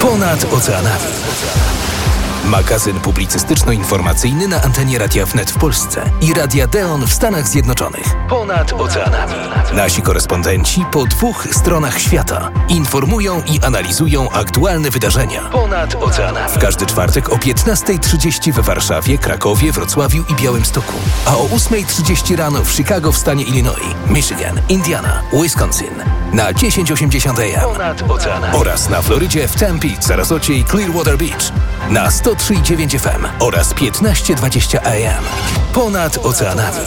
Ponad oceanami. Magazyn publicystyczno-informacyjny na antenie Radia Wnet w Polsce i Radia Deon w Stanach Zjednoczonych. Ponad oceanami. Nasi korespondenci po dwóch stronach świata informują i analizują aktualne wydarzenia. Ponad oceanami. W każdy czwartek o 15.30 we Warszawie, Krakowie, Wrocławiu i Białymstoku. A o 8.30 rano w Chicago w stanie Illinois, Michigan, Indiana, Wisconsin. Na 1080 AM. Ponad oceanami. Oraz na Florydzie w Tempe, Sarasocie i Clearwater Beach. Na 103,9 FM oraz 1520 AM. Ponad oceanami.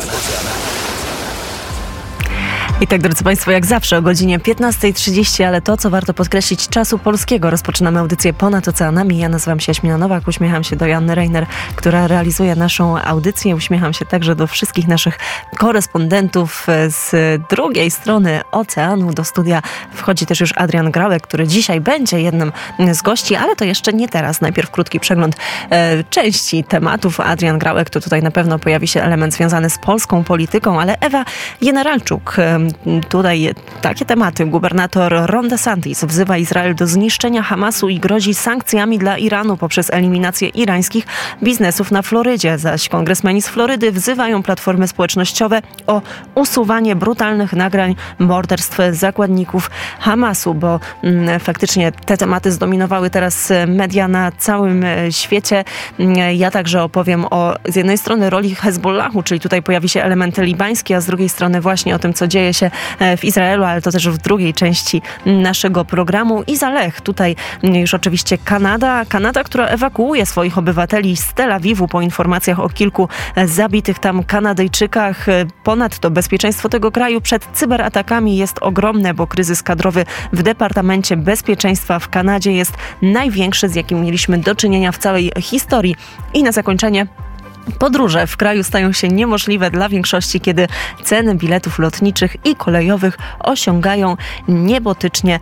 I tak, drodzy Państwo, jak zawsze o godzinie 15.30, ale to, co warto podkreślić, czasu polskiego. Rozpoczynamy audycję Ponad Oceanami. Ja nazywam się Jaśmina Nowak, uśmiecham się do Janny Reiner, która realizuje naszą audycję. Uśmiecham się także do wszystkich naszych korespondentów z drugiej strony oceanu. Do studia wchodzi też już Adrian Grałek, który dzisiaj będzie jednym z gości, ale to jeszcze nie teraz. Najpierw krótki przegląd e, części tematów. Adrian Grałek to tutaj na pewno pojawi się element związany z polską polityką, ale Ewa Generalczuk e, tutaj takie tematy. Gubernator Ron DeSantis wzywa Izrael do zniszczenia Hamasu i grozi sankcjami dla Iranu poprzez eliminację irańskich biznesów na Florydzie. Zaś kongresmeni z Florydy wzywają platformy społecznościowe o usuwanie brutalnych nagrań morderstw zakładników Hamasu, bo faktycznie te tematy zdominowały teraz media na całym e, świecie. Ja także opowiem o z jednej strony roli Hezbollahu, czyli tutaj pojawi się element libański, a z drugiej strony właśnie o tym, co dzieje się e, w Izraelu, ale to też w drugiej części naszego programu. I Zalech, tutaj już oczywiście Kanada. Kanada, która ewakuuje swoich obywateli z Tel Awiwu po informacjach o kilku zabitych tam Kanadyjczykach. Ponadto bezpieczeństwo tego kraju przed cyberatakami jest ogromne, bo kryzys kadrowy w Departamencie Bezpieczeństwa w Kanadzie jest największy, z jakim mieliśmy do czynienia w całej historii. I na zakończenie Podróże w kraju stają się niemożliwe dla większości, kiedy ceny biletów lotniczych i kolejowych osiągają niebotycznie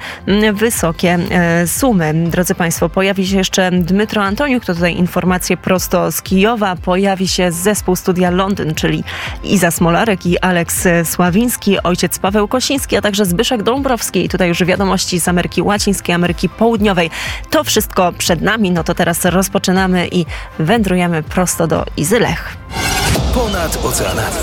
wysokie e, sumy. Drodzy Państwo, pojawi się jeszcze Dmytro Antoniuk, to tutaj informacje prosto z Kijowa. Pojawi się zespół Studia Londyn, czyli Iza Smolarek i Aleks Sławiński, ojciec Paweł Kosiński, a także Zbyszek Dąbrowski. I tutaj już wiadomości z Ameryki Łacińskiej, Ameryki Południowej. To wszystko przed nami, no to teraz rozpoczynamy i wędrujemy prosto do Zylech. Ponad oceanami.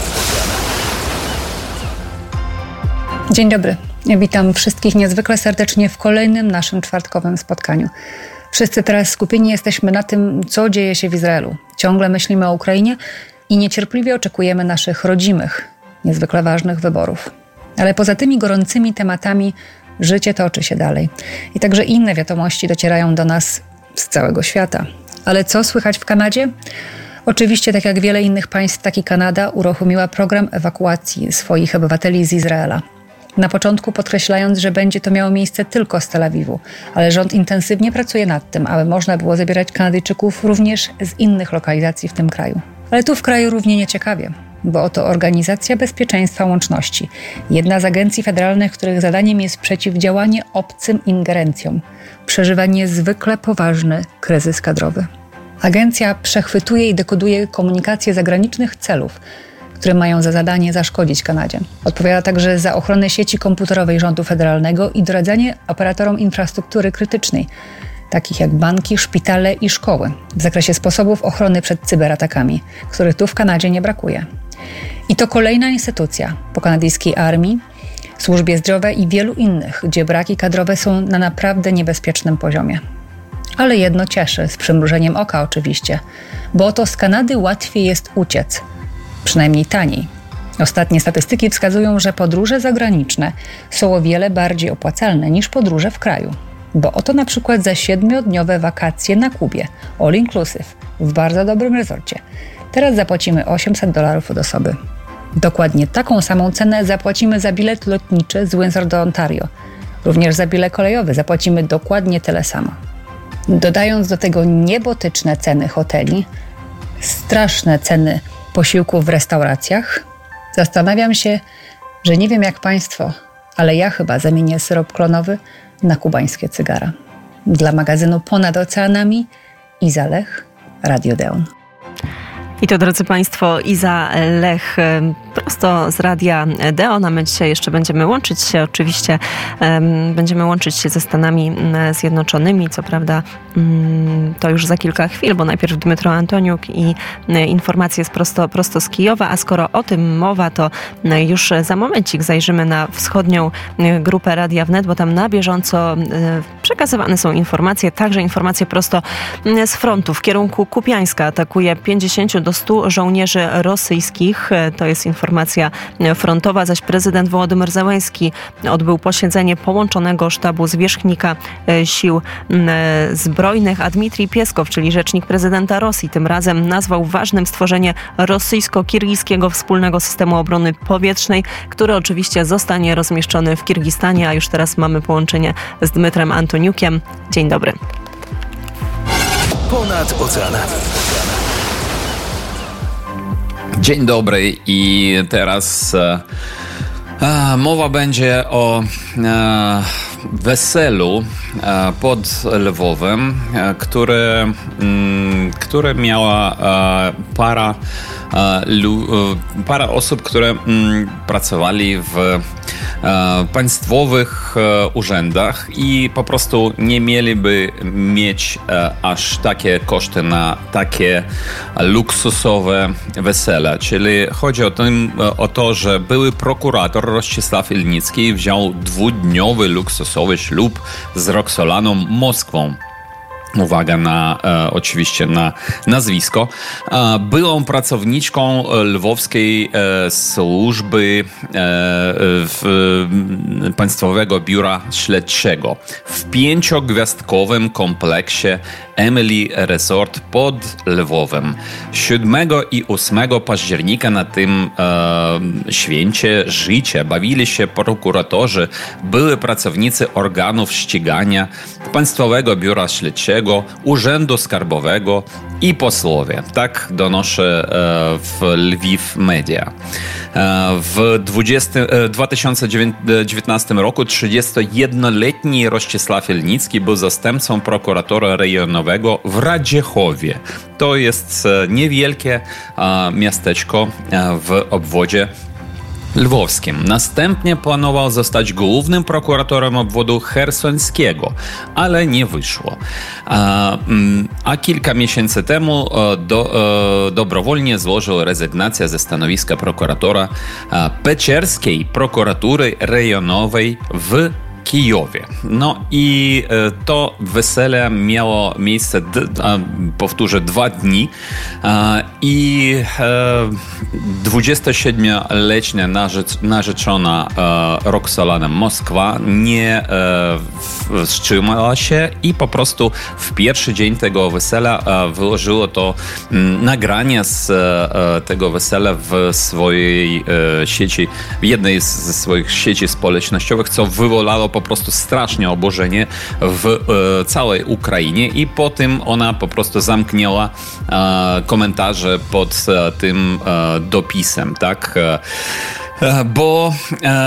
Dzień dobry. Witam wszystkich niezwykle serdecznie w kolejnym naszym czwartkowym spotkaniu. Wszyscy teraz skupieni jesteśmy na tym, co dzieje się w Izraelu. Ciągle myślimy o Ukrainie i niecierpliwie oczekujemy naszych rodzimych, niezwykle ważnych wyborów. Ale poza tymi gorącymi tematami życie toczy się dalej. I także inne wiadomości docierają do nas z całego świata. Ale co słychać w Kanadzie? Oczywiście, tak jak wiele innych państw, tak i Kanada uruchomiła program ewakuacji swoich obywateli z Izraela. Na początku podkreślając, że będzie to miało miejsce tylko z Tel Awiwu, ale rząd intensywnie pracuje nad tym, aby można było zabierać Kanadyjczyków również z innych lokalizacji w tym kraju. Ale tu w kraju równie nieciekawie, bo oto Organizacja Bezpieczeństwa Łączności, jedna z agencji federalnych, których zadaniem jest przeciwdziałanie obcym ingerencjom, przeżywa niezwykle poważny kryzys kadrowy. Agencja przechwytuje i dekoduje komunikację zagranicznych celów, które mają za zadanie zaszkodzić Kanadzie. Odpowiada także za ochronę sieci komputerowej rządu federalnego i doradzanie operatorom infrastruktury krytycznej, takich jak banki, szpitale i szkoły, w zakresie sposobów ochrony przed cyberatakami, których tu w Kanadzie nie brakuje. I to kolejna instytucja po kanadyjskiej armii, służbie zdrowia i wielu innych, gdzie braki kadrowe są na naprawdę niebezpiecznym poziomie ale jedno cieszy, z przymrużeniem oka oczywiście, bo oto z Kanady łatwiej jest uciec, przynajmniej taniej. Ostatnie statystyki wskazują, że podróże zagraniczne są o wiele bardziej opłacalne niż podróże w kraju. Bo oto na przykład za siedmiodniowe wakacje na Kubie, all inclusive, w bardzo dobrym rezorcie. Teraz zapłacimy 800 dolarów od osoby. Dokładnie taką samą cenę zapłacimy za bilet lotniczy z Windsor do Ontario. Również za bilet kolejowy zapłacimy dokładnie tyle samo. Dodając do tego niebotyczne ceny hoteli, straszne ceny posiłków w restauracjach, zastanawiam się, że nie wiem jak Państwo, ale ja chyba zamienię syrop klonowy na kubańskie cygara. Dla magazynu Ponad Oceanami Iza Lech, Radio Deon. I to, drodzy Państwo, Iza Lech prosto z radia Deon, a my dzisiaj jeszcze będziemy łączyć się, oczywiście będziemy łączyć się ze Stanami Zjednoczonymi, co prawda mm, to już za kilka chwil, bo najpierw Dmytro Antoniuk i informacje jest prosto, prosto z Kijowa, a skoro o tym mowa, to już za momencik zajrzymy na wschodnią grupę Radia Wnet, bo tam na bieżąco przekazywane są informacje, także informacje prosto z frontu. W kierunku Kupiańska atakuje 50 do 100 żołnierzy rosyjskich. To jest informacja frontowa, zaś prezydent Wołodymyr Zełenski odbył posiedzenie połączonego sztabu zwierzchnika e, sił zbrojnych, a Dmitrij Pieskow, czyli rzecznik prezydenta Rosji, tym razem nazwał ważnym stworzenie rosyjsko-kirgijskiego wspólnego systemu obrony powietrznej, który oczywiście zostanie rozmieszczony w Kirgistanie, a już teraz mamy połączenie z Dmytrem Antoniukiem. Dzień dobry. Ponad oceanami. Dzień dobry i teraz e, mowa będzie o e, weselu e, pod Lwowem, e, które, mm, które miała e, para, para osób, które mm, pracowali w państwowych urzędach i po prostu nie mieliby mieć aż takie koszty na takie luksusowe wesele. Czyli chodzi o, tym, o to, że były prokurator Rościsław Ilnicki wziął dwudniowy luksus luksusowy ślub z Roxolaną Moskwą. Uwaga na e, oczywiście na nazwisko. E, byłą pracowniczką lwowskiej e, służby e, w, Państwowego Biura Śledczego w pięciogwiazdkowym kompleksie Emily Resort pod Lwowem. 7 i 8 października na tym e, święcie życia bawili się prokuratorzy, były pracownicy organów ścigania Państwowego Biura Śledczego, Urzędu Skarbowego i posłowie. Tak donoszę e, w Lwiw Media. E, w 20, 2019 e, roku 31-letni Rościsław Elnicki był zastępcą prokuratora rejonowego w Radziechowie. To jest niewielkie miasteczko w obwodzie lwowskim. Następnie planował zostać głównym prokuratorem obwodu hersońskiego, ale nie wyszło. A, mm, a kilka miesięcy temu e, do, e, dobrowolnie złożył rezygnację ze stanowiska prokuratora Peczerskiej prokuratury rejonowej w Kijowie. No i e, to wesele miało miejsce, powtórzę, dwa dni i 27-letnia e, narzeczona e, Roxolana Moskwa nie wstrzymała się i po prostu w pierwszy dzień tego wesela wyłożyło to nagranie z tego wesela w swojej sieci, w jednej ze swoich sieci społecznościowych, co wywołało po prostu strasznie oburzenie w e, całej Ukrainie i po tym ona po prostu zamknęła e, komentarze pod e, tym dopisem, tak? Bo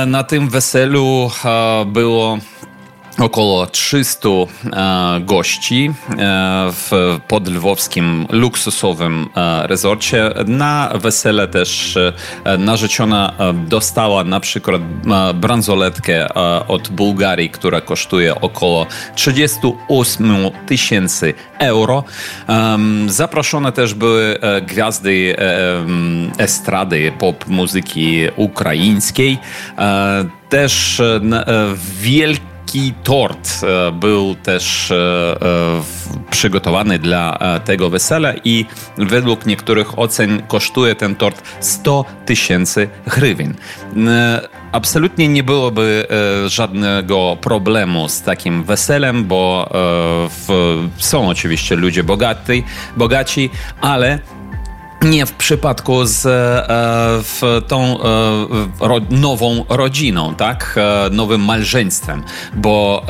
na tym weselu było około 300 e, gości e, w podlwowskim luksusowym e, rezorcie. Na wesele też narzeczona dostała na przykład bransoletkę od Bułgarii, która kosztuje około 38 tysięcy euro. Zaproszone też były gwiazdy estrady pop muzyki ukraińskiej. Też wielki Taki tort e, był też e, e, przygotowany dla tego wesela i według niektórych ocen kosztuje ten tort 100 tysięcy hrywien. Absolutnie nie byłoby żadnego problemu z takim weselem, bo są oczywiście ludzie bogaty, bogaci, ale nie w przypadku z e, w tą e, nową rodziną, tak? E, nowym małżeństwem, bo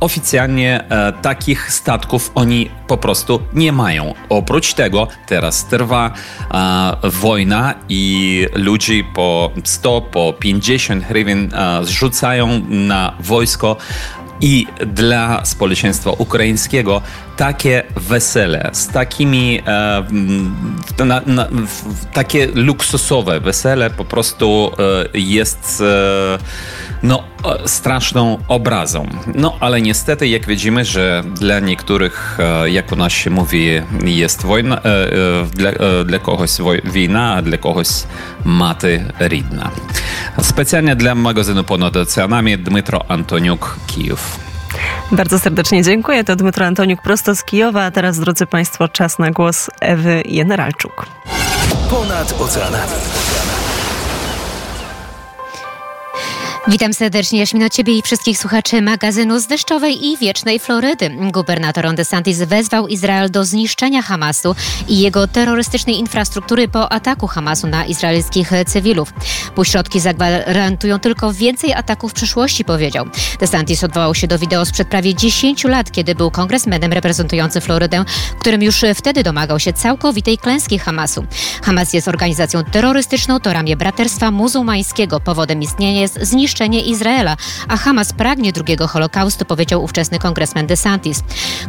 oficjalnie takich statków oni po prostu nie mają. Oprócz tego teraz trwa wojna i ludzi po 100, po 50 hrywien zrzucają na wojsko I dla społeczeństwa ukraińskiego takie wesele z takimi e, na, na, takie luksusowe wesele po prostu e, jest e, no, straszną obrazą. No ale niestety, jak widzimy, że dla niektórych, e, jak u nas się mówi, jest wojna, e, e, dla, dla kogoś wojna, a dla kogoś maty ridna. Specjalnie dla magazynu Ponad Oceanami Dmytro Antoniuk, Kijów. Bardzo serdecznie dziękuję. To Dmytro Antoniuk prosto z Kijowa. A teraz, drodzy Państwo, czas na głos Ewy Generalczuk. Ponad oceanami. Witam serdecznie, Jaśmino, Ciebie i wszystkich słuchaczy magazynu z deszczowej i wiecznej Florydy. Gubernator Ron DeSantis wezwał Izrael do zniszczenia Hamasu i jego terrorystycznej infrastruktury po ataku Hamasu na izraelskich cywilów. Półśrodki zagwarantują tylko więcej ataków w przyszłości, powiedział. DeSantis odwołał się do wideo sprzed prawie 10 lat, kiedy był kongresmenem reprezentujący Florydę, którym już wtedy domagał się całkowitej klęski Hamasu. Hamas jest organizacją terrorystyczną, to ramię braterstwa muzułmańskiego. Powodem istnienia jest zniszczenie zniszczenie Izraela, a Hamas pragnie drugiego Holokaustu, powiedział ówczesny kongresmen DeSantis.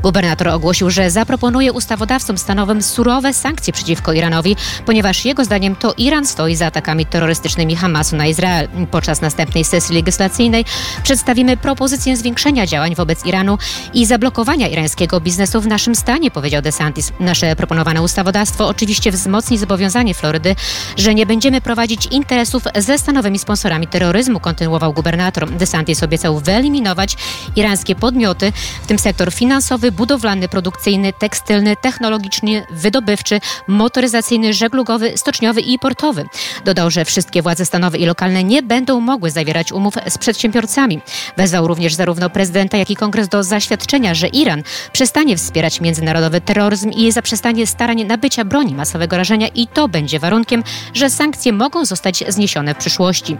Gubernator ogłosił, że zaproponuje ustawodawcom stanowym surowe sankcje przeciwko Iranowi, ponieważ jego zdaniem to Iran stoi za atakami terrorystycznymi Hamasu na Izrael. Podczas następnej sesji legislacyjnej przedstawimy propozycję zwiększenia działań wobec Iranu i zablokowania irańskiego biznesu w naszym stanie, powiedział DeSantis. Nasze proponowane ustawodawstwo oczywiście wzmocni zobowiązanie Florydy, że nie będziemy prowadzić interesów ze stanowymi sponsorami terroryzmu, kontynuował kontynuował gubernator. DeSantis obiecał wyeliminować irańskie podmioty, w tym sektor finansowy, budowlany, produkcyjny, tekstylny, technologiczny, wydobywczy, motoryzacyjny, żeglugowy, stoczniowy i portowy. Dodał, że wszystkie władze stanowe i lokalne nie będą mogły zawierać umów z przedsiębiorcami. Wezwał również zarówno prezydenta, jak i kongres do zaświadczenia, że Iran przestanie wspierać międzynarodowy terroryzm i zaprzestanie starań nabycia broni masowego rażenia i to będzie warunkiem, że sankcje mogą zostać zniesione w przyszłości.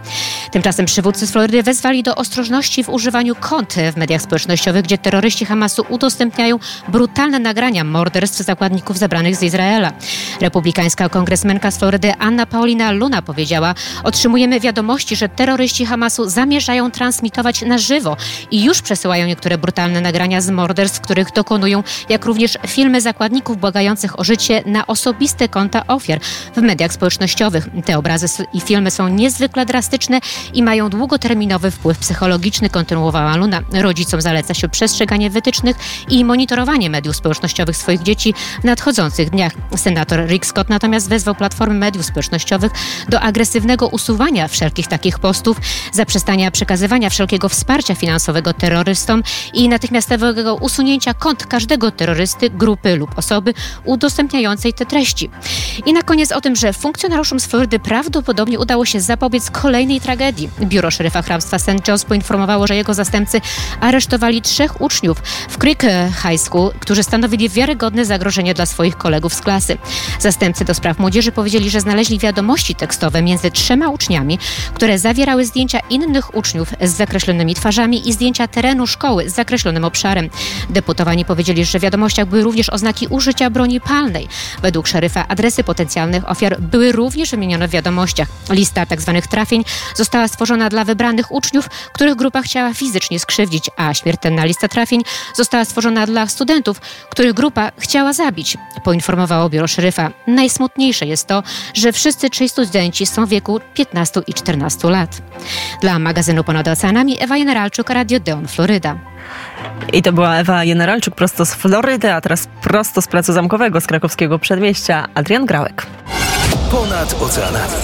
Tymczasem przywódcy z Florydy wezwali do ostrożności w używaniu kont w mediach społecznościowych, gdzie terroryści Hamasu udostępniają brutalne nagrania morderstw zakładników zabranych z Izraela. Republikańska kongresmenka z Florydy Anna Paulina Luna powiedziała: Otrzymujemy wiadomości, że terroryści Hamasu zamierzają transmitować na żywo i już przesyłają niektóre brutalne nagrania z morderstw, których dokonują, jak również filmy zakładników błagających o życie na osobiste konta ofiar w mediach społecznościowych. Te obrazy i filmy są niezwykle drastyczne i mają długo długoterminowy wpływ psychologiczny, kontynuowała Luna. Rodzicom zaleca się przestrzeganie wytycznych i monitorowanie mediów społecznościowych swoich dzieci w nadchodzących dniach. Senator Rick Scott natomiast wezwał Platformy Mediów Społecznościowych do agresywnego usuwania wszelkich takich postów, zaprzestania przekazywania wszelkiego wsparcia finansowego terrorystom i natychmiastowego usunięcia kont każdego terrorysty, grupy lub osoby udostępniającej te treści. I na koniec o tym, że funkcjonariuszom z Florydy prawdopodobnie udało się zapobiec kolejnej tragedii. Biuro szeryfa hrabstwa St. John's poinformowało, że jego zastępcy aresztowali trzech uczniów w Creek High School, którzy stanowili wiarygodne zagrożenie dla swoich kolegów z klasy. Zastępcy do spraw młodzieży powiedzieli, że znaleźli wiadomości tekstowe między trzema uczniami, które zawierały zdjęcia innych uczniów z zakreślonymi twarzami i zdjęcia terenu szkoły z zakreślonym obszarem. Deputowani powiedzieli, że w wiadomościach były również oznaki użycia broni palnej. Według szeryfa adresy potencjalnych ofiar były również wymienione w wiadomościach. Lista tzw. Tak trafień została stworzona dla wybranych uczniów, których grupa chciała fizycznie skrzywdzić, a śmiertelna lista trafień została stworzona dla studentów, których grupa chciała zabić, poinformowało biuro szeryfa. Najsmutniejsze jest to, że wszyscy trzej studenci są w wieku 15 i 14 lat. Dla magazynu Ponad Oceanami Ewa Generalczuk, Radio Deon, Floryda. I to była Ewa Generalczuk prosto z Florydy, a teraz prosto z Placu Zamkowego, z krakowskiego przedmieścia, Adrian Grałek. Ponad oceanami.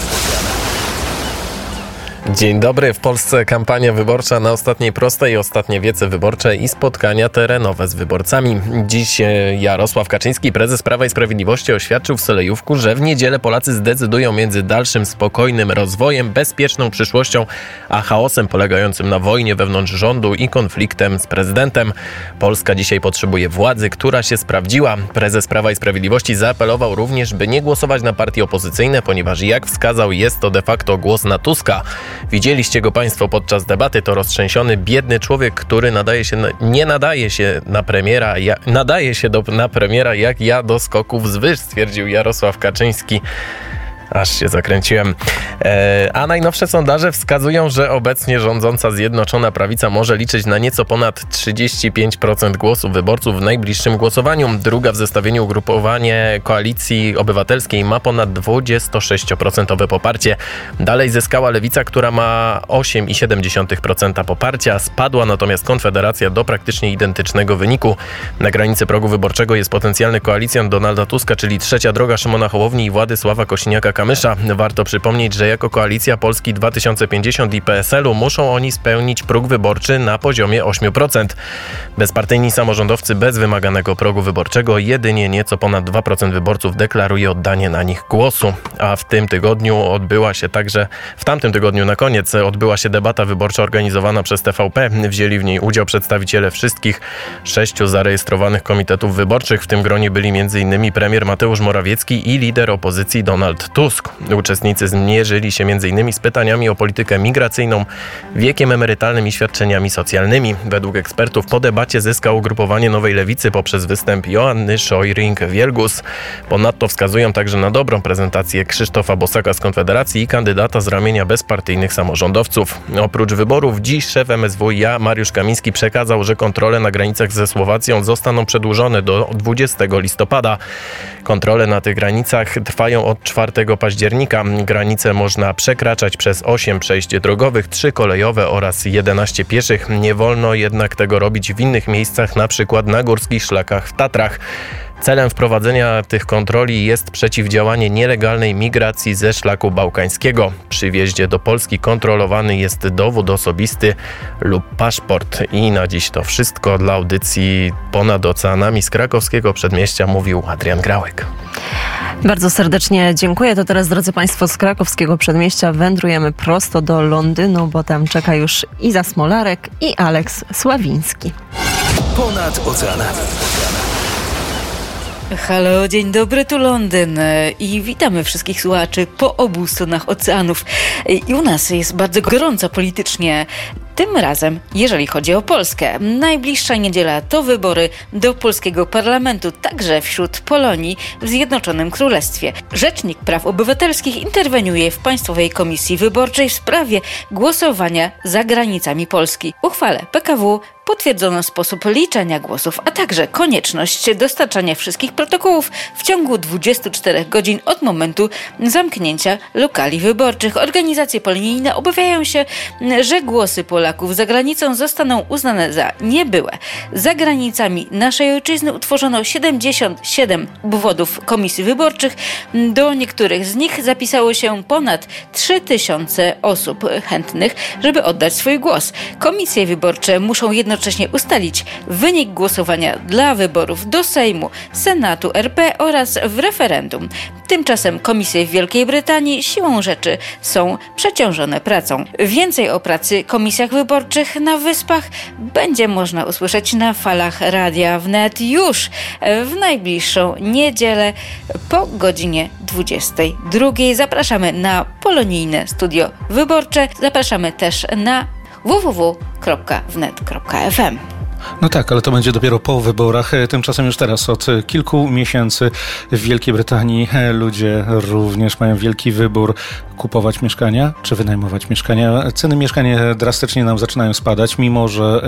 Dzień dobry. W Polsce kampania wyborcza na ostatniej prostej, ostatnie wiece wyborcze i spotkania terenowe z wyborcami. Dziś e, Jarosław Kaczyński, prezes Prawa i Sprawiedliwości, oświadczył w Solejówku, że w niedzielę Polacy zdecydują między dalszym spokojnym rozwojem, bezpieczną przyszłością, a chaosem polegającym na wojnie wewnątrz rządu i konfliktem z prezydentem. Polska dzisiaj potrzebuje władzy, która się sprawdziła. Prezes Prawa i Sprawiedliwości zaapelował również, by nie głosować na partie opozycyjne, ponieważ jak wskazał, jest to de facto głos na Tuska. Widzieliście go Państwo podczas debaty. To roztrzęsiony, biedny człowiek, który nadaje się na, nie nadaje się na premiera, ja, nadaje się do, na premiera jak ja do skoków z wyż, stwierdził Jarosław Kaczyński. Aż się zakręciłem. E, a najnowsze sondaże wskazują, że obecnie rządząca Zjednoczona Prawica może liczyć na nieco ponad 35% głosów wyborców w najbliższym głosowaniu. Druga w zestawieniu ugrupowanie Koalicji Obywatelskiej ma ponad 26% poparcie. Dalej zyskała Lewica, która ma 8,7% poparcia. Spadła natomiast Konfederacja do praktycznie identycznego wyniku. Na granicy progu wyborczego jest potencjalny koalicjant Donalda Tuska, czyli trzecia droga Szymona Hołowni i Władysława Kosiniaka-Kamysza. Warto przypomnieć, że jako koalicja Polski 2050 i PSL-u muszą oni spełnić próg wyborczy na poziomie 8%. Bezpartyjni samorządowcy bez wymaganego progu wyborczego jedynie nieco ponad 2% wyborców deklaruje oddanie na nich głosu. A w tym tygodniu odbyła się także, w tamtym tygodniu na koniec odbyła się debata wyborcza organizowana przez TVP. Wzięli w niej udział przedstawiciele wszystkich sześciu zarejestrowanych komitetów wyborczych. W tym gronie byli m.in. premier Mateusz Morawiecki i lider opozycji Donald Tusk. Uczestnicy zmierzyli się m.in. z pytaniami o politykę migracyjną, wiekiem emerytalnym i świadczeniami socjalnymi. Według ekspertów po debacie zyskał ugrupowanie Nowej Lewicy poprzez występ Joanny Szojring-Wielgus. Ponadto wskazują także na dobrą prezentację Krzysztofa Bosaka z Konfederacji i kandydata z ramienia bezpartyjnych samorządowców. Oprócz wyborów dziś szef MSWiA Mariusz Kamiński przekazał, że kontrole na granicach ze Słowacją zostaną przedłużone do 20 listopada. Kontrole na tych granicach trwają od 4 października. Granice można przekraczać przez 8 przejść drogowych, 3 kolejowe oraz 11 pieszych. Nie wolno jednak tego robić w innych miejscach, na przykład na górskich szlakach w Tatrach. Celem wprowadzenia tych kontroli jest przeciwdziałanie nielegalnej migracji ze szlaku bałkańskiego. Przy wjeździe do Polski kontrolowany jest dowód osobisty lub paszport. I na dziś to wszystko dla audycji Ponad Oceanami z krakowskiego przedmieścia mówił Adrian Grałek. Bardzo serdecznie dziękuję. To teraz, drodzy Państwo, z krakowskiego przedmieścia wędrujemy prosto do Londynu, bo tam czeka już Iza Smolarek i Aleks Sławiński. Ponad oceanami. Halo, dzień dobry, tu Londyn i witamy wszystkich słuchaczy po obu stronach oceanów. I u nas jest bardzo gorąco politycznie. Tym razem, jeżeli chodzi o Polskę, najbliższa niedziela to wybory do polskiego parlamentu, także wśród Polonii w Zjednoczonym Królestwie. Rzecznik Praw Obywatelskich interweniuje w Państwowej Komisji Wyborczej w sprawie głosowania za granicami Polski. Uchwale PKW potwierdzono sposób liczenia głosów, a także konieczność dostarczania wszystkich protokołów w ciągu 24 godzin od momentu zamknięcia lokali wyborczych. Organizacje polonijne obawiają się, że głosy Polaków za granicą zostaną uznane za niebyłe. Za granicami naszej ojczyzny utworzono 77 obwodów komisji wyborczych. Do niektórych z nich zapisało się ponad 3000 osób chętnych, żeby oddać swój głos. Komisje wyborcze muszą jednocześnie ustalić wynik głosowania dla wyborów do Sejmu, Senatu RP oraz w referendum. Tymczasem komisje w Wielkiej Brytanii siłą rzeczy są przeciążone pracą. Więcej o pracy komisjach wyborczych na Wyspach będzie można usłyszeć na falach radia wnet już w najbliższą niedzielę po godzinie 22. Zapraszamy na polonijne studio wyborcze. Zapraszamy też na www.wnet.fm. No tak, ale to będzie dopiero po wyborach. Tymczasem już teraz od kilku miesięcy w Wielkiej Brytanii ludzie również mają wielki wybór kupować mieszkania czy wynajmować mieszkania. Ceny mieszkań drastycznie nam zaczynają spadać, mimo że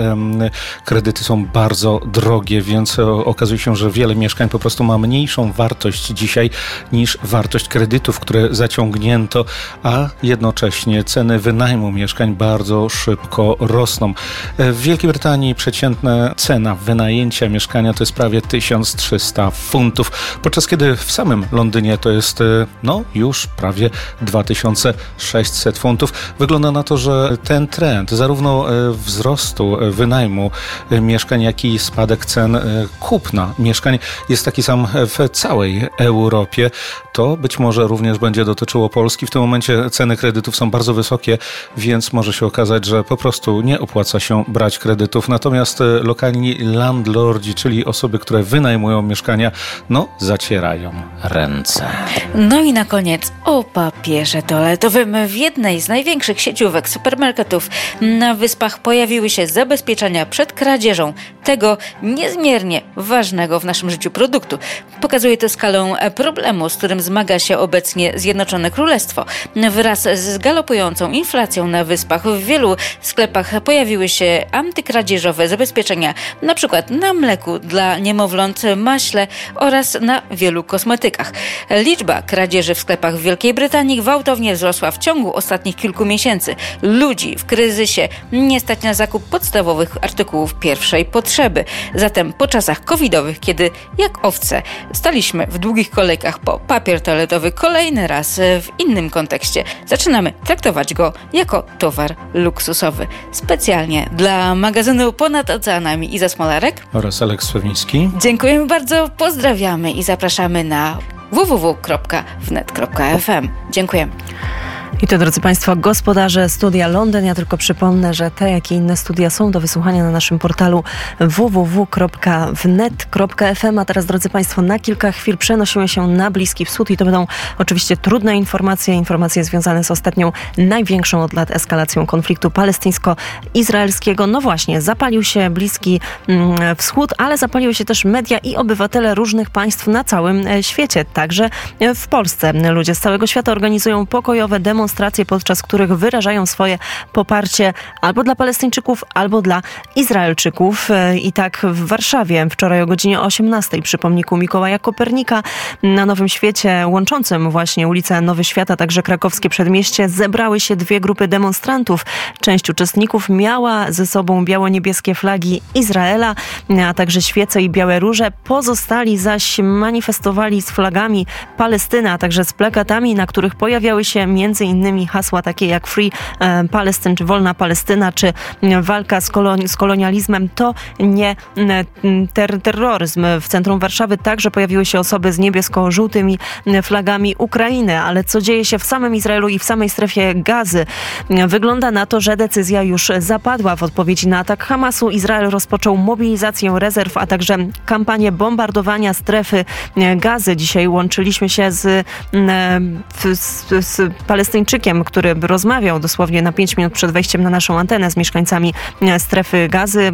kredyty są bardzo drogie, więc okazuje się, że wiele mieszkań po prostu ma mniejszą wartość dzisiaj niż wartość kredytów, które zaciągnięto, a jednocześnie ceny wynajmu mieszkań bardzo szybko rosną. W Wielkiej Brytanii przeciętna cena wynajęcia mieszkania to jest prawie 1300 funtów, podczas kiedy w samym Londynie to jest no już prawie 2000 2600 funtów. Wygląda na to, że ten trend zarówno e, wzrostu e, wynajmu e, mieszkań, jak i spadek cen kupna mieszkań jest taki sam w całej Europie. To być może również będzie dotyczyło Polski. W tym momencie ceny kredytów są bardzo wysokie, więc może się okazać, że po prostu nie opłaca się brać kredytów. Natomiast lokalni landlordzi, czyli osoby, które wynajmują mieszkania, no zacierają ręce. No i na koniec o papierze toaletowym. W jednej z największych sieciówek supermarketów na wyspach pojawiły się zabezpieczenia przed kradzieżą tego niezmiernie ważnego w naszym życiu produktu. Pokazuje to skalę problemu, z którym zmaga się obecnie Zjednoczone Królestwo. Wraz z galopującą inflacją na wyspach w wielu sklepach pojawiły się antykradzieżowe zabezpieczenia, na przykład na mleku dla niemowląt, maśle oraz na wielu kosmetykach. Liczba kradzieży w sklepach w Wielkiej Brytanii gwałtownie wzrosła w ciągu ostatnich kilku miesięcy. Ludzi w kryzysie nie stać na zakup podstawowych artykułów pierwszej potrzeby. Zatem po czasach covidowych, kiedy jak owce staliśmy w długich kolejkach po papier toaletowy kolejny raz w innym kontekście, zaczynamy traktować go jako towar luksusowy. Specjalnie dla magazynu Ponad Oceanami Iza Smolarek oraz Aleks Fewiński. Dziękujemy bardzo, pozdrawiamy i zapraszamy na www.wnet.fm. Dziękujemy. I to, drodzy Państwo, gospodarze Studia Londyn. Ja tylko przypomnę, że te, jak i inne studia są do wysłuchania na naszym portalu www.wnet.fm. A teraz, drodzy Państwo, na kilka chwil przenosimy się na Bliski Wschód i to będą oczywiście trudne informacje, informacje związane z ostatnią, największą od lat eskalacją konfliktu palestyńsko-izraelskiego. No właśnie, zapalił się Bliski mm, Wschód, ale zapaliły się też media i obywatele różnych państw na całym e, świecie, także w Polsce. Ludzie z całego świata organizują pokojowe demonstracje demonstracje, podczas których wyrażają swoje poparcie albo dla Palestyńczyków, albo dla Izraelczyków. E, I tak w Warszawie wczoraj o godzinie 18 przy pomniku Mikołaja Kopernika na Nowym Świecie, łączącym właśnie ulicę Nowy Świat, a także krakowskie przedmieście, zebrały się dwie grupy demonstrantów. Część uczestników miała ze sobą biało-niebieskie flagi Izraela, a także świece i białe róże. Pozostali zaś manifestowali z flagami Palestyny, a także z plakatami, na których pojawiały się między innymi hasła takie jak Free e, Palestine, czy Wolna Palestyna, czy walka z, koloni z kolonializmem, to nie ter terroryzm. W centrum Warszawy także pojawiły się osoby z niebiesko-żółtymi flagami Ukrainy, ale co dzieje się w samym Izraelu i w samej strefie gazy? Wygląda na to, że decyzja już zapadła. W odpowiedzi na atak Hamasu Izrael rozpoczął mobilizację rezerw, a także kampanię bombardowania strefy gazy. Dzisiaj łączyliśmy się z, z, z Palestyńczykami Palestyńczykiem, który rozmawiał dosłownie na 5 minut przed wejściem na naszą antenę z mieszkańcami e, strefy gazy.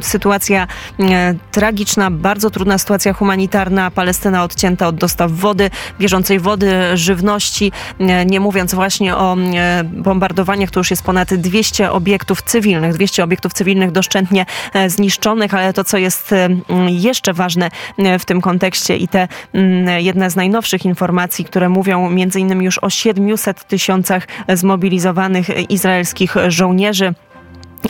Sytuacja e, tragiczna, bardzo trudna sytuacja humanitarna. Palestyna odcięta od dostaw wody, bieżącej wody, żywności. E, nie mówiąc właśnie o bombardowaniach, to już jest ponad 200 obiektów cywilnych, 200 obiektów cywilnych doszczętnie zniszczonych, ale to, co jest jeszcze ważne w tym kontekście i te jedne z najnowszych informacji, które mówią między innymi już o 700 tysięcy tysiącach zmobilizowanych izraelskich żołnierzy.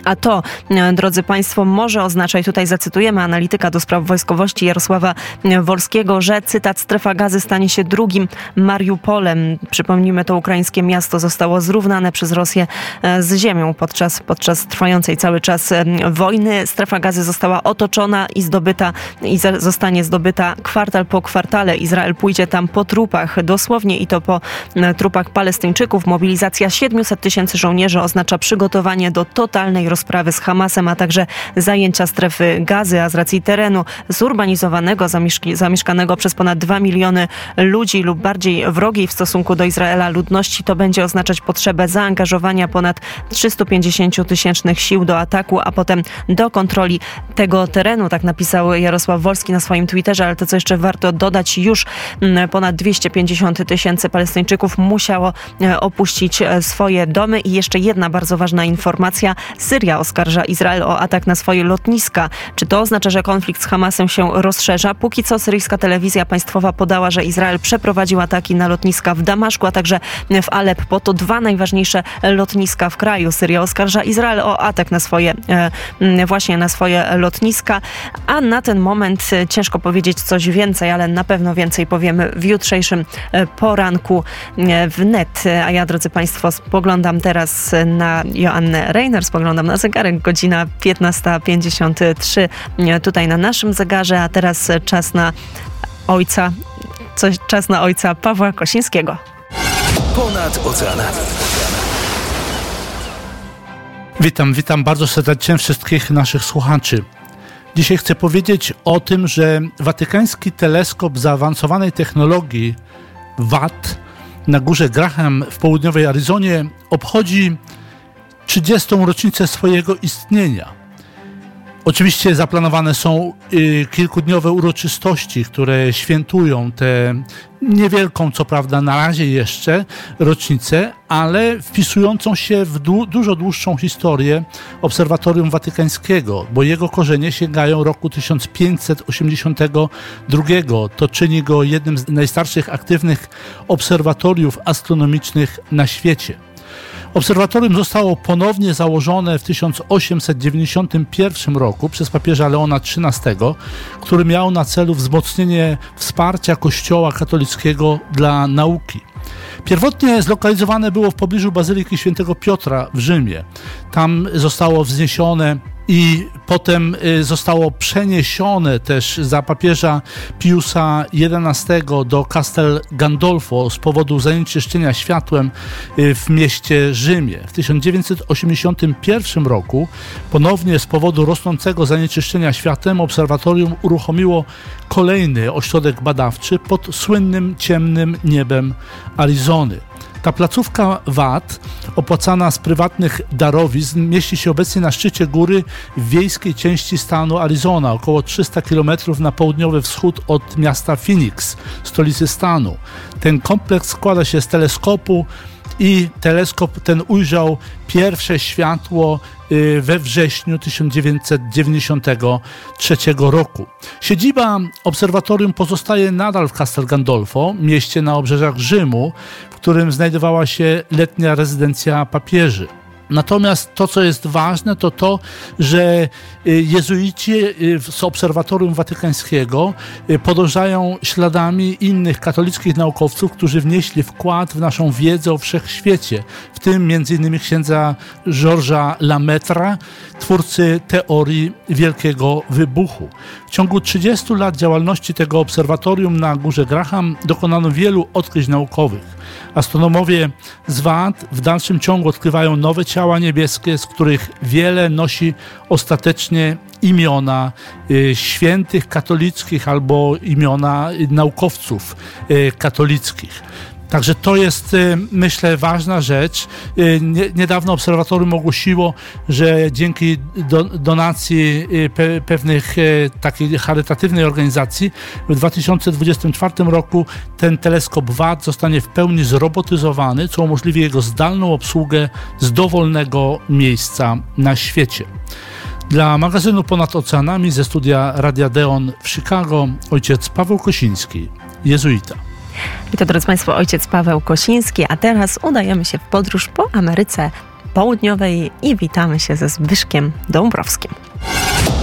A to, e, drodzy Państwo, może oznaczać, tutaj zacytujemy analityka do spraw wojskowości Jarosława Wolskiego, że cytat strefa gazy stanie się drugim Mariupolem. Przypomnijmy, to ukraińskie miasto zostało zrównane przez Rosję e, z ziemią podczas, podczas trwającej cały czas e, wojny. Strefa gazy została otoczona i zdobyta i zostanie zdobyta kwartal po kwartale. Izrael pójdzie tam po trupach, dosłownie i to po trupach Palestyńczyków. Mobilizacja 700 tysięcy żołnierzy oznacza przygotowanie do totalnej rozprawy z Hamasem, a także zajęcia strefy gazy, a z racji terenu zurbanizowanego, zamieszkanego przez ponad 2 miliony ludzi lub bardziej wrogiej w stosunku do Izraela ludności, to będzie oznaczać potrzebę zaangażowania ponad 350 tysięcznych sił do ataku, a potem do kontroli tego terenu. Tak napisał Jarosław Wolski na swoim Twitterze, ale to co jeszcze warto dodać, już mm, ponad 250 tysięcy Palestyńczyków musiało e, opuścić e, swoje domy i jeszcze jedna bardzo ważna informacja. Syria oskarża Izrael o atak na swoje lotniska. Czy to oznacza, że konflikt z Hamasem się rozszerza? Póki co syryjska telewizja państwowa podała, że Izrael przeprowadził ataki na lotniska w Damaszku, a także w Aleppo. To dwa najważniejsze lotniska w kraju. Syria oskarża Izrael o atak na swoje, e, właśnie na swoje lotniska, a na ten moment e, ciężko powiedzieć coś więcej, ale na pewno więcej powiemy w jutrzejszym e, poranku w net. A ja, drodzy Państwo, spoglądam teraz na Joannę Reiner, spoglądam spoglądam na zegarek, godzina 15.53 tutaj na naszym zegarze, a teraz czas na ojca, coś, czas na ojca Pawła Kosińskiego. Ponad oceanami. Witam, witam bardzo serdecznie wszystkich naszych słuchaczy. Dzisiaj chcę powiedzieć o tym, że watykański teleskop zaawansowanej technologii VAT na górze Graham w południowej Arizonie obchodzi 30. rocznicę swojego istnienia. Oczywiście zaplanowane są y, kilkudniowe uroczystości, które świętują tę niewielką, co prawda na razie jeszcze, rocznicę, ale wpisującą się w du dużo dłuższą historię Obserwatorium Watykańskiego, bo jego korzenie sięgają roku 1582. To czyni go jednym z najstarszych aktywnych obserwatoriów astronomicznych na świecie. Obserwatorium zostało ponownie założone w 1891 roku przez papieża Leona XIII, który miał na celu wzmocnienie wsparcia Kościoła katolickiego dla nauki. Pierwotnie zlokalizowane było w pobliżu Bazyliki Świętego Piotra w Rzymie. Tam zostało wzniesione i potem y, zostało przeniesione też za papieża Piusa XI do Castel Gandolfo z powodu zanieczyszczenia światłem y, w mieście Rzymie. W 1981 roku ponownie z powodu rosnącego zanieczyszczenia światłem obserwatorium uruchomiło kolejny ośrodek badawczy pod słynnym ciemnym niebem Arizony. Ta placówka VAT, opłacana z prywatnych darowizn, mieści się obecnie na szczycie góry w wiejskiej części stanu Arizona, około 300 km na południowy wschód od miasta Phoenix, stolicy stanu. Ten kompleks składa się z teleskopu, i teleskop ten ujrzał pierwsze światło y, we wrześniu 1993 roku. Siedziba obserwatorium pozostaje nadal w Castel Gandolfo, mieście na obrzeżach Rzymu, w którym znajdowała się letnia rezydencja papieży. Natomiast to, co jest ważne, to to, że y, jezuici y, z Obserwatorium Watykańskiego y, podążają śladami innych katolickich naukowców, którzy wnieśli wkład w naszą wiedzę o wszechświecie, w tym m.in. księdza Georgesa Lametra, twórcy teorii Wielkiego Wybuchu. W ciągu 30 lat działalności tego obserwatorium na Górze Graham dokonano wielu odkryć naukowych. Astronomowie z WAT w dalszym ciągu odkrywają nowe ciała niebieskie, z których wiele nosi ostatecznie imiona y, świętych katolickich albo imiona naukowców y, katolickich. Także to jest, y, myślę, ważna rzecz. Y, niedawno obserwatorium ogłosiło, że dzięki donacji y, pewnych takiej charytatywnej organizacji w 2024 roku ten teleskop WAT zostanie w pełni zrobotyzowany, co umożliwi jego zdalną obsługę z dowolnego miejsca na świecie. Dla magazynu Ponad Oceanami ze studia Radia Deon w Chicago ojciec Paweł Kosiński, jezuita. I to, drodzy Państwo, ojciec Paweł Kosiński, a teraz udajemy się w podróż po Ameryce Południowej i witamy się ze Zbyszkiem Dąbrowskim.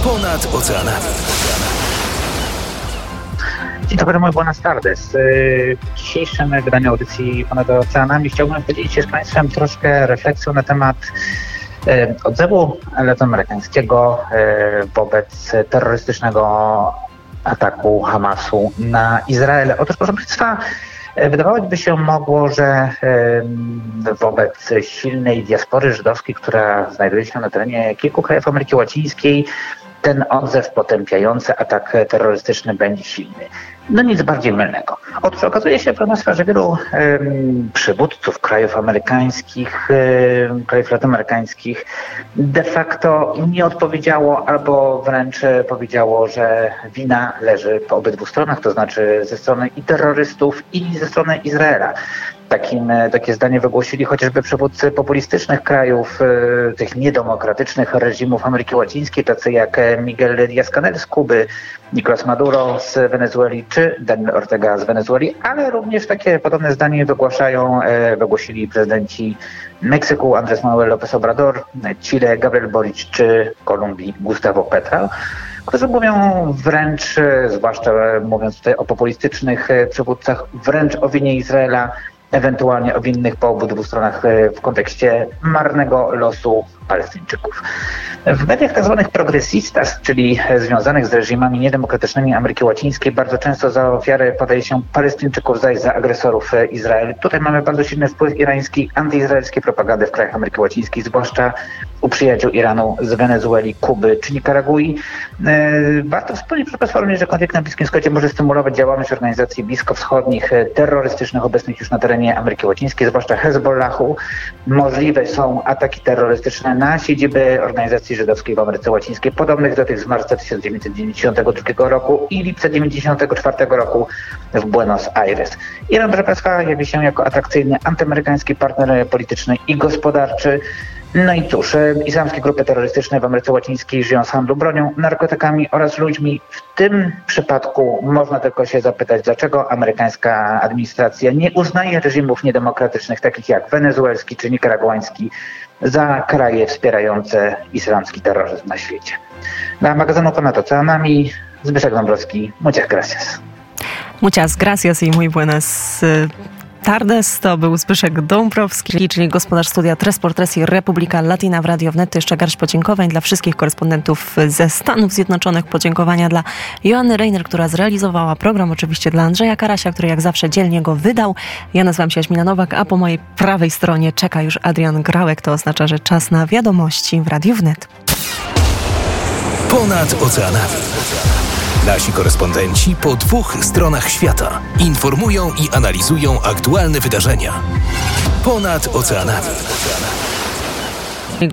Ponad oceanami. Dzień dobry, mój buenas tardes. W dzisiejszym wydaniu audycji Ponad Oceanami chciałbym podzielić się z Państwem troszkę refleksją na temat e, odzewu lotu amerykańskiego e, wobec terrorystycznego ataku Hamasu na Izrael. Otóż, proszę Państwa, Wydawałoby się mogło, że wobec silnej diaspory żydowskiej, która znajduje się na terenie kilku krajów Ameryki Łacińskiej, ten odzew potępiający atak terrorystyczny będzie silny. No nic bardziej mylnego. Otóż okazuje się, proszę że wielu um, przywódców krajów amerykańskich, krajów latynoamerykańskich de facto nie odpowiedziało albo wręcz powiedziało, że wina leży po obydwu stronach, to znaczy ze strony i terrorystów i ze strony Izraela. Takim, e, takie zdanie wygłosili chociażby przywódcy populistycznych krajów, e, tych niedemokratycznych reżimów Ameryki Łacińskiej, tacy jak Miguel Díaz-Canel z Kuby, Nicolas Maduro z Wenezueli czy Daniel Ortega z Wenezueli, ale również takie podobne zdanie wygłaszają, e, wygłosili prezydenci Meksyku Andrés Manuel López Obrador, Chile Gabriel Boric czy Kolumbii Gustavo Petro którzy mówią wręcz, zwłaszcza mówiąc tutaj o populistycznych przywódcach, wręcz o winie Izraela ewentualnie o winnych po obydwu stronach e, w kontekście marnego losu Palestyńczyków. W mediach tzw. Tak progresistas, czyli związanych z reżimami niedemokratycznymi Ameryki Łacińskiej, bardzo często za ofiary podaje się Palestyńczyków, zaś za agresorów e, Izrael. Tutaj mamy bardzo silny wpływ irański, antyizraelskiej propagandy w krajach Ameryki Łacińskiej, zwłaszcza u przyjaciół Iranu z Wenezueli, Kuby czy Nikaragui. E, warto wspomnieć, również, że konflikt na Bliskim Wschodzie może stymulować działalność organizacji bliskowschodnich, e, terrorystycznych obecnych już na terenie Ameryki Łacińskiej, zwłaszcza Hezbollahu. Możliwe są ataki terrorystyczne na siedziby organizacji żydowskiej w Ameryce Łacińskiej, podobnych do tych z marca 1992 roku i lipca 1994 roku w Buenos Aires. Iran, proszę Państwa, jawi się jako atrakcyjny antyamerykański partner polityczny i gospodarczy. No i cóż, e, islamskie grupy terrorystyczne w Ameryce Łacińskiej żyją z handlu bronią, narkotykami oraz ludźmi. W tym przypadku można tylko się zapytać, dlaczego amerykańska administracja nie uznaje reżimów niedemokratycznych, takich jak wenezuelski czy nikaraguański, za kraje wspierające islamski terroryzm na świecie. Dla magazynu Ponad Oceanami Zbyszek Dąbrowski. Muchas gracias. Muchas gracias i muy buenas Tardes to był Zbyszek Dąbrowski, czyli gospodarz studia Tres i Republika Latina w Radio Wnet. Jeszcze garść podziękowań dla wszystkich korespondentów ze Stanów Zjednoczonych. Podziękowania dla Joanny Reiner, która zrealizowała program. Oczywiście dla Andrzeja Karasia, który jak zawsze dzielnie go wydał. Ja nazywam się Jaśmina Nowak, a po mojej prawej stronie czeka już Adrian Grałek. To oznacza, że czas na wiadomości w Radio Wnet. Ponad oceanami. Nasi korespondenci po dwóch stronach świata informują i analizują aktualne wydarzenia. Ponad oceanami.